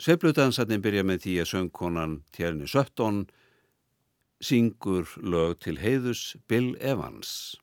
Sveifludansarnir byrja með því að söngkonan Tjerni Söttón syngur lög til heiðus Bill Evans.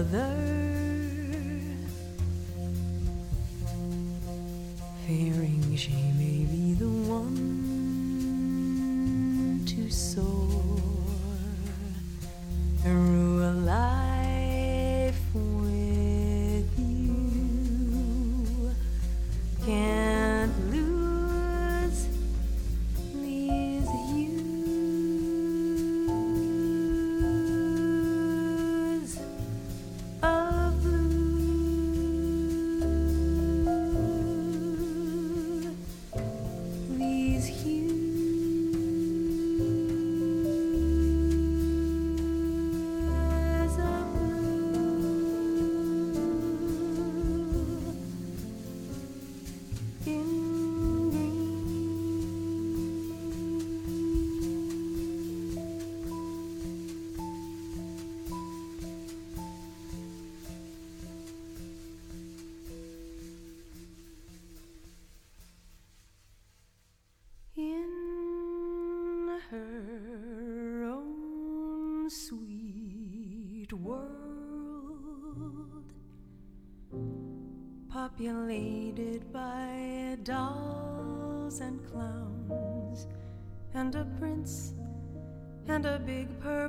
Other. Populated by dolls and clowns, and a prince and a big purple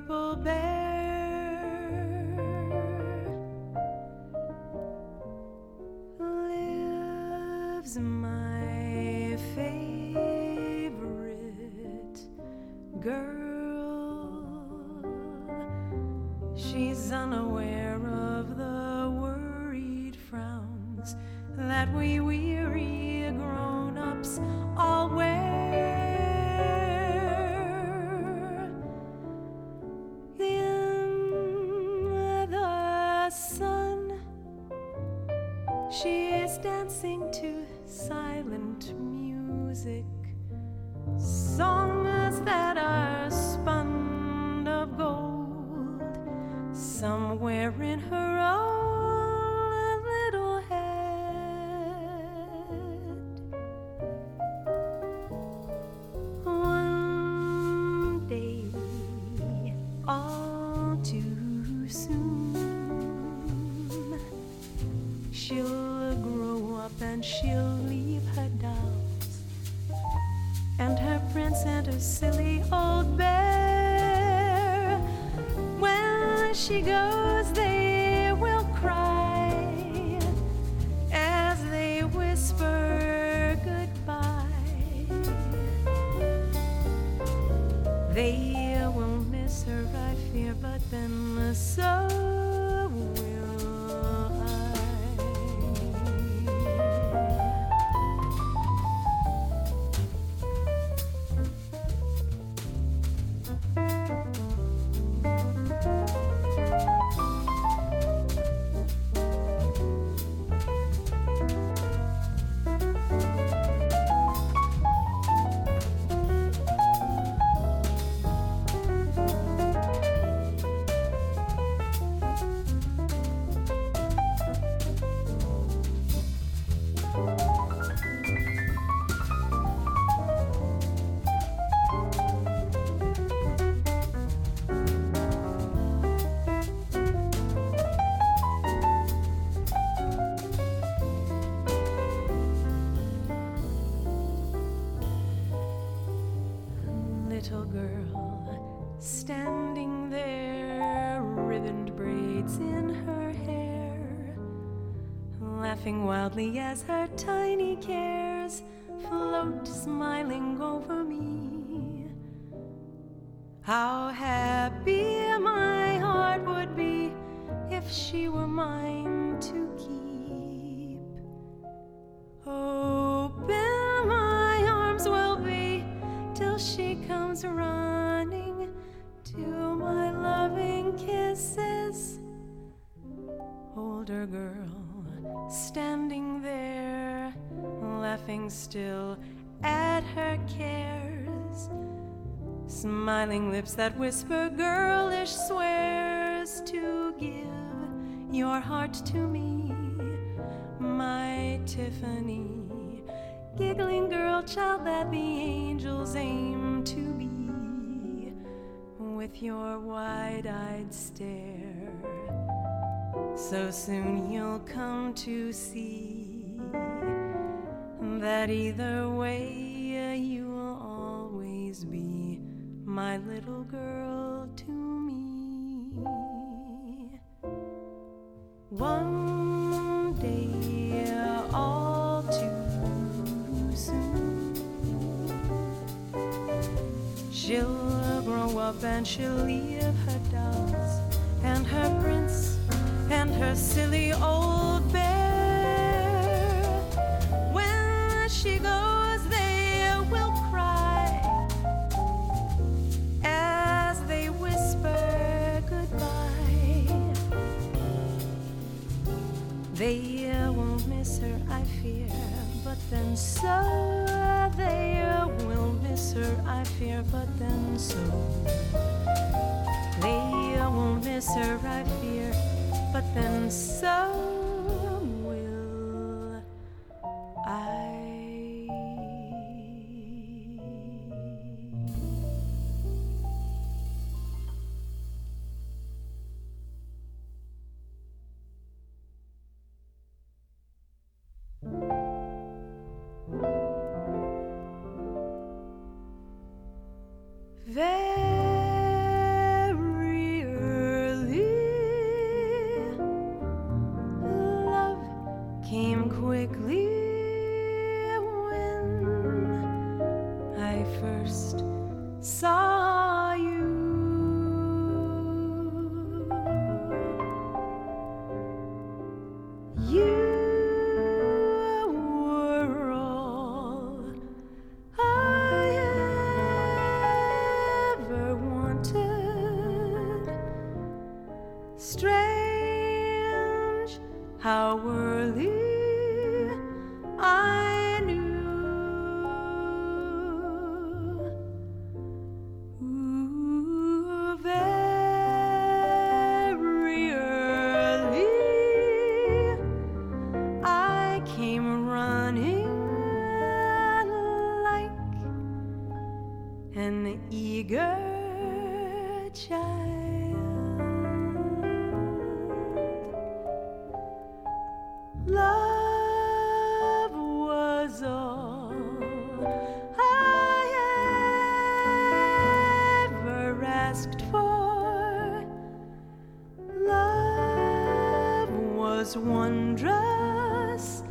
she is dancing to silent music. Songs that are spun of gold somewhere in her own and her silly old bear. When she goes, as her tiny cares float smiling over me. How happy still at her cares. Smiling lips that whisper girlish swears to give your heart to me, my Tiffany. Giggling girl child that the angels aim to be, with your wide eyed stare. So soon you'll come to see that either way uh, you will always be my little girl to me. One day, uh, all too soon, she'll grow up and she'll leave her dolls and her prince and her silly old then so they will miss her, I fear, but then so they won't miss her, I fear, but then so was wondrous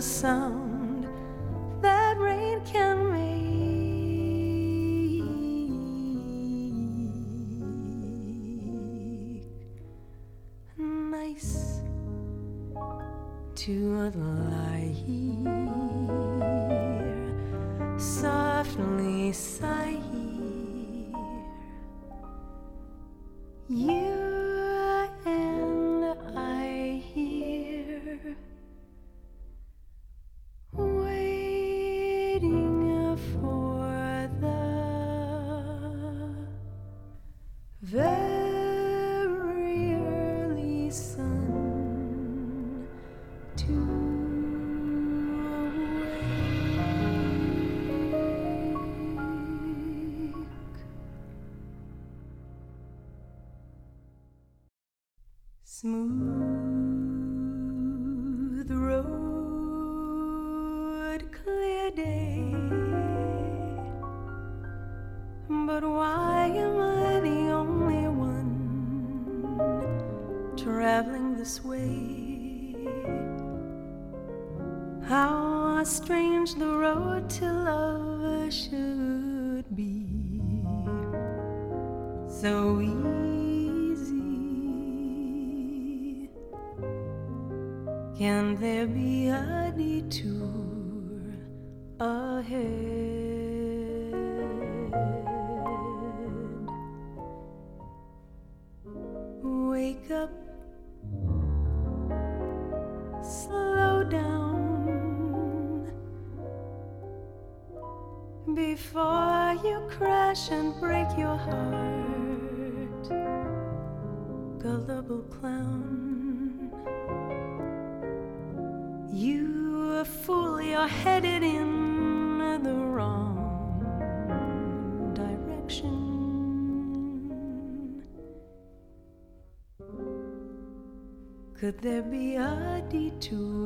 the Could there be a detour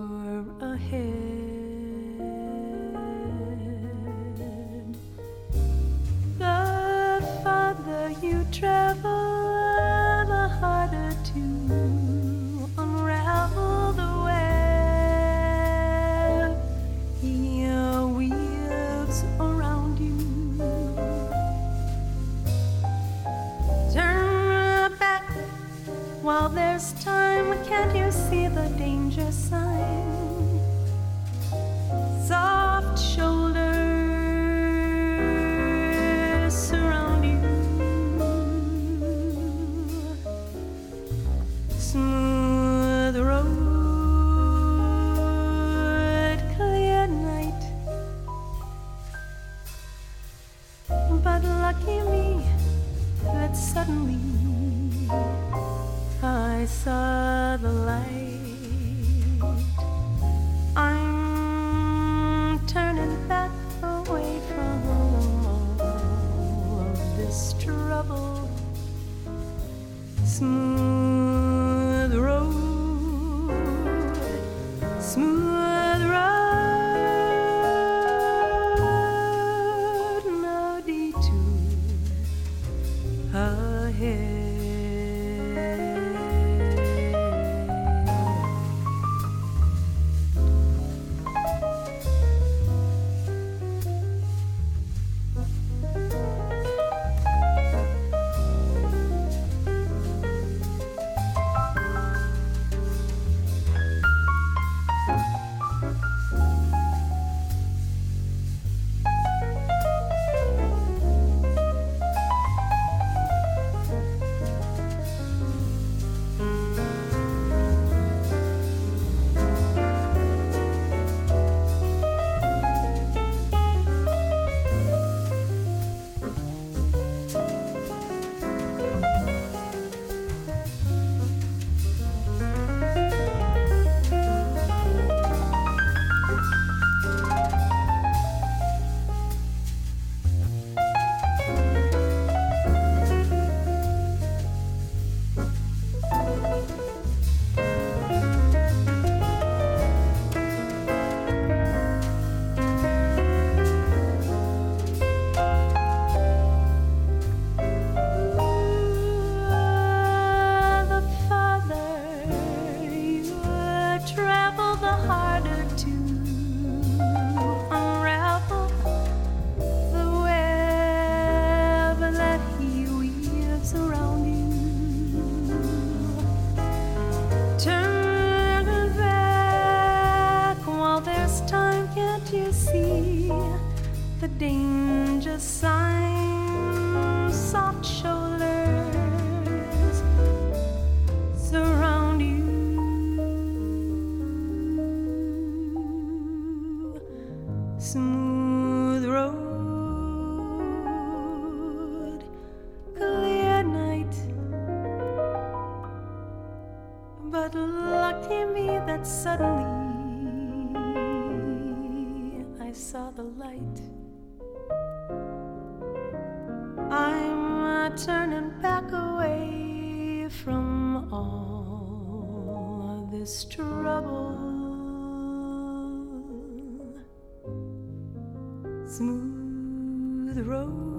light. I'm turning back away from all this trouble. Smooth road,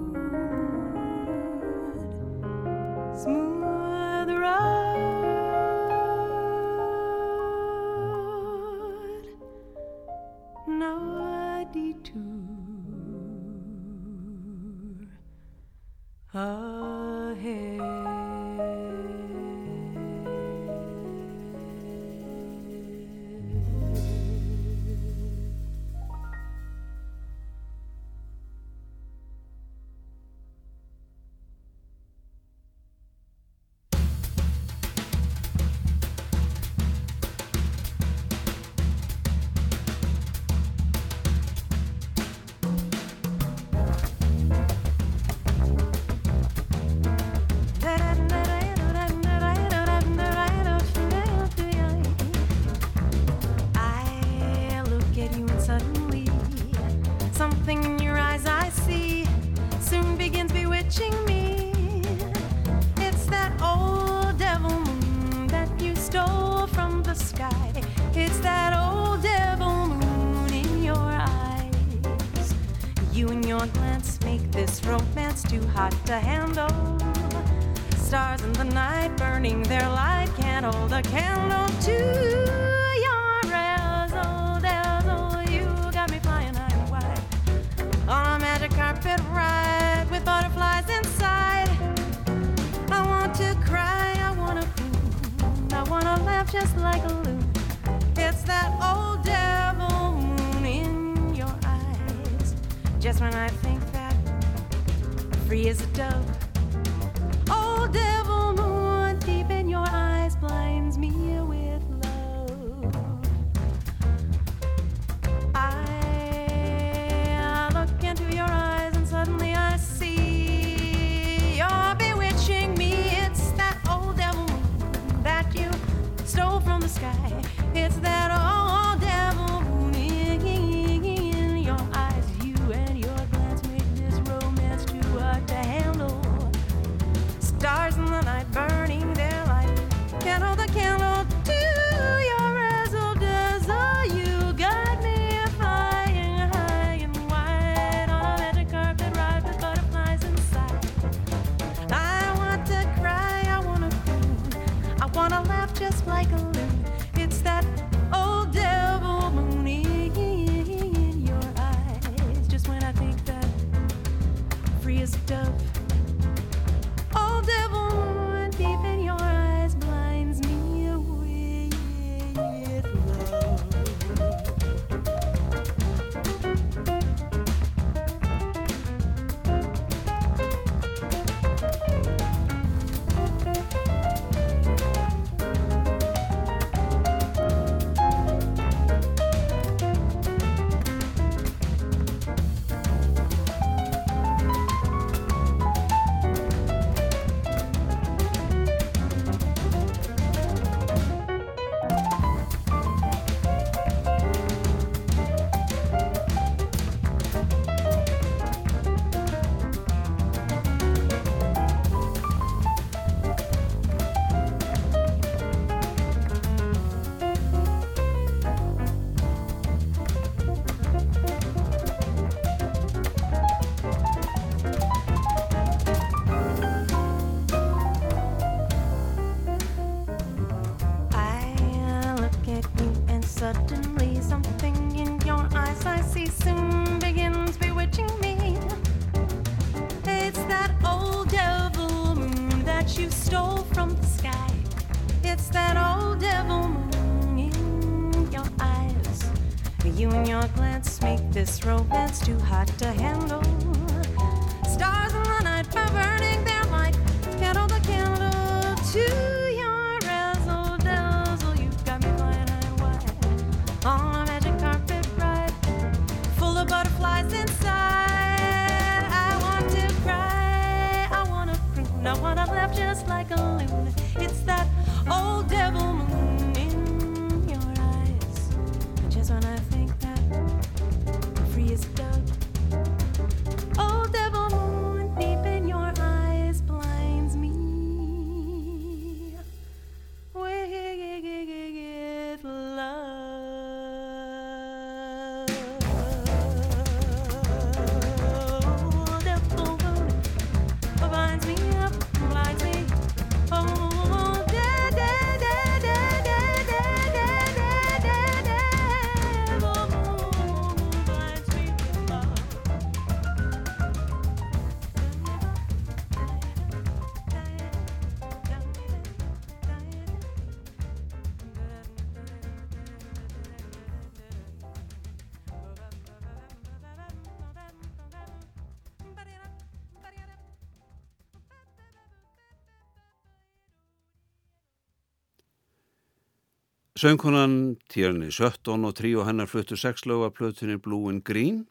Söngkonan Tjerni Sjötton og trí og hennar fluttu sexlöga plötunir Blue and Green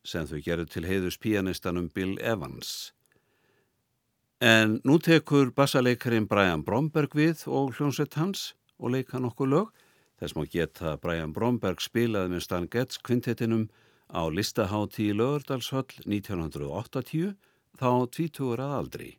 sem þau gerðu til heiðus pianistanum Bill Evans. En nú tekur bassaleikarin Brian Bromberg við og hljónsett hans og leika nokkuð lög. Þess má geta að Brian Bromberg spilaði með Stan Getz kvintettinum á listahátti í Lögardalshöll 1980 þá 20 að aldri.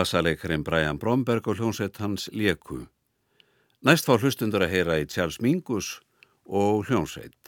Bassalekarinn Brian Bromberg og hljómsveit hans Leku. Næst var hlustundur að heyra í Charles Mingus og hljómsveit.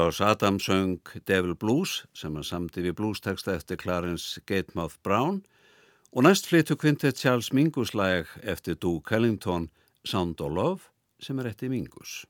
George Adams söng Devil Blues sem hann samti við bluesteksta eftir Clarence Gatemouth Brown og næst flyttu kvintið Charles Mingus læg eftir Doug Ellington Sound of Love sem er eftir Mingus.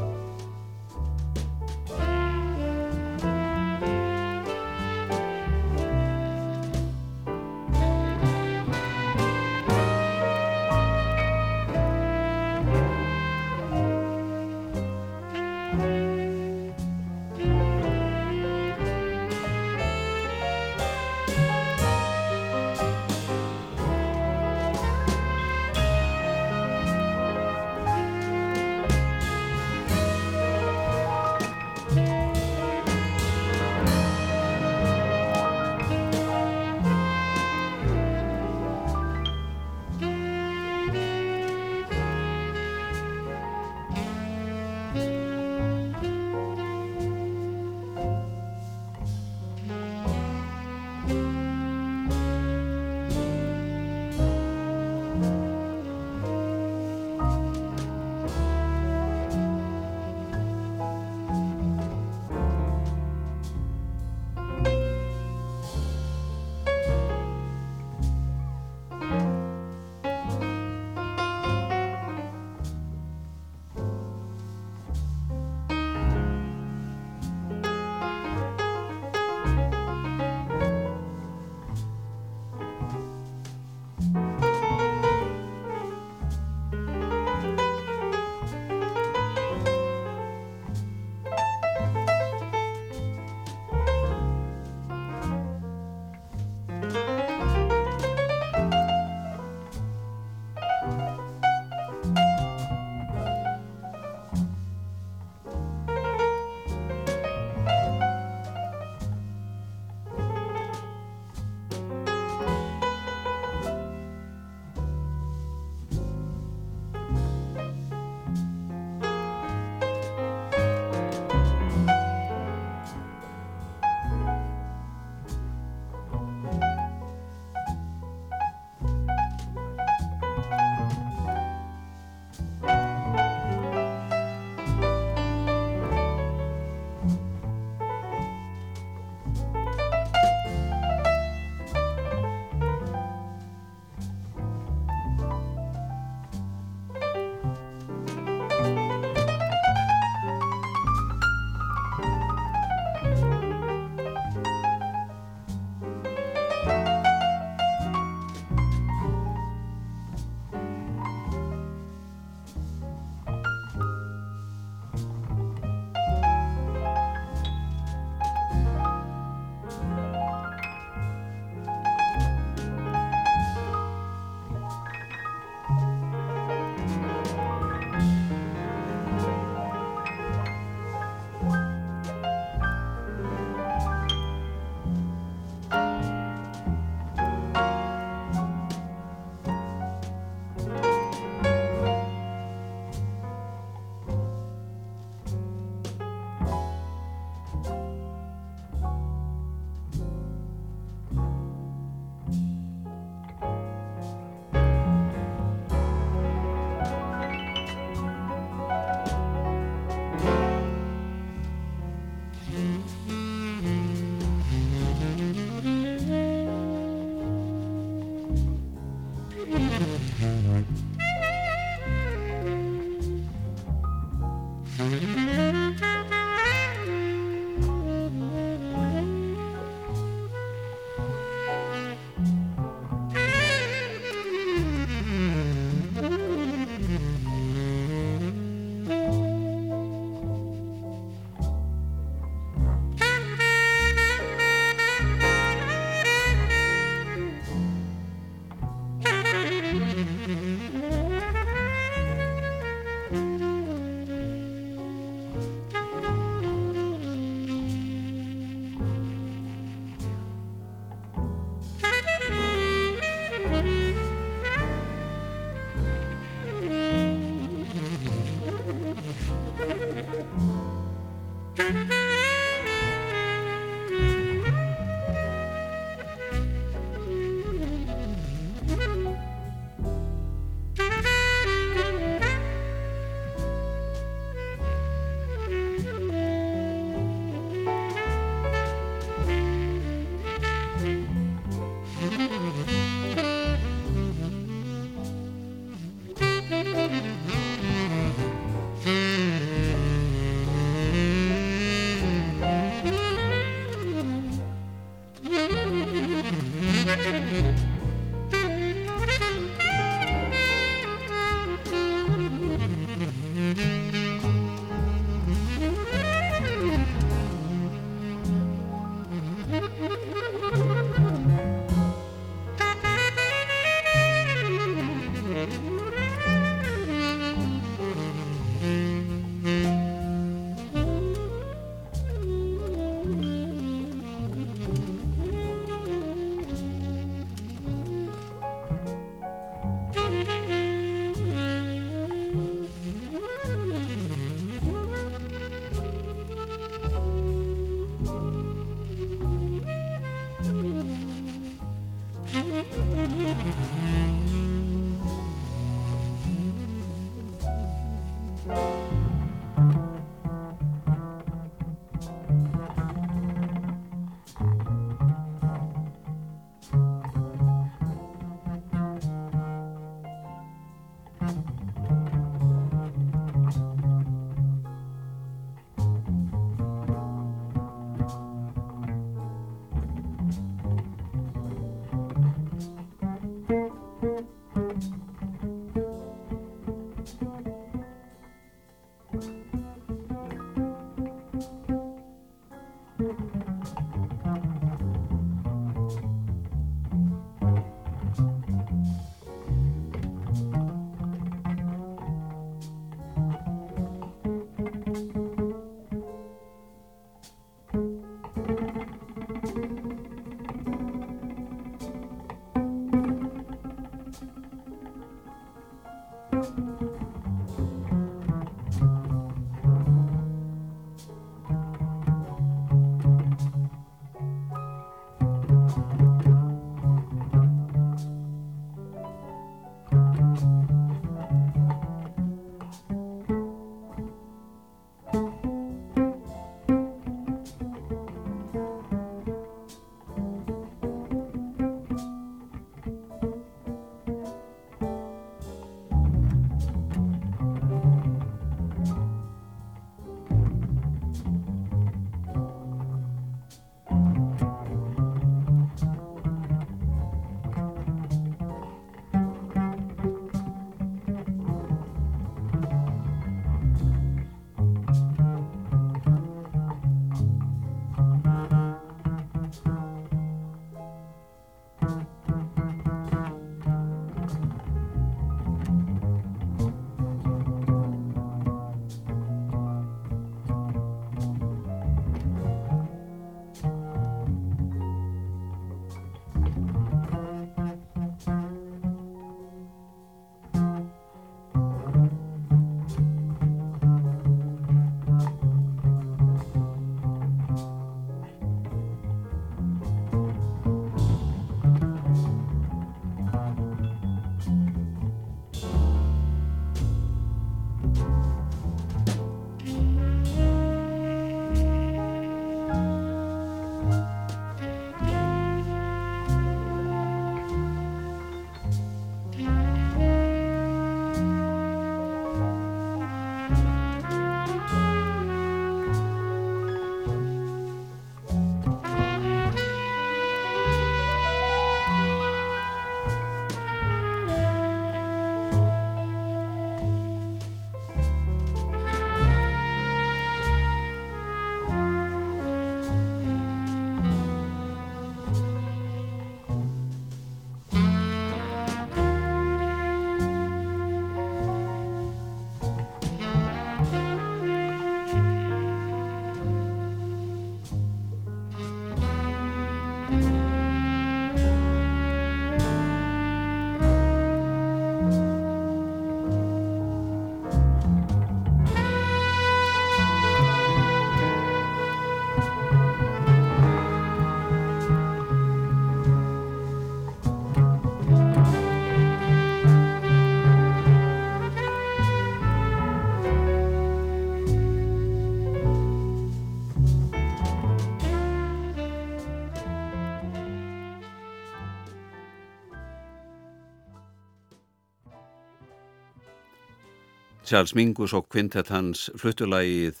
Charles Mingus og kvintett hans fluttulægið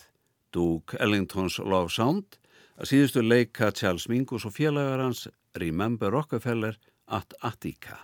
Duke Ellingtons Love Sound að síðustu leika Charles Mingus og félagar hans Remember Rockefeller at Attica.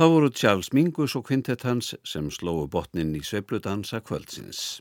Það voru Charles Mingus og kvintett hans sem slóu botnin í sveibludansa kvöldsins.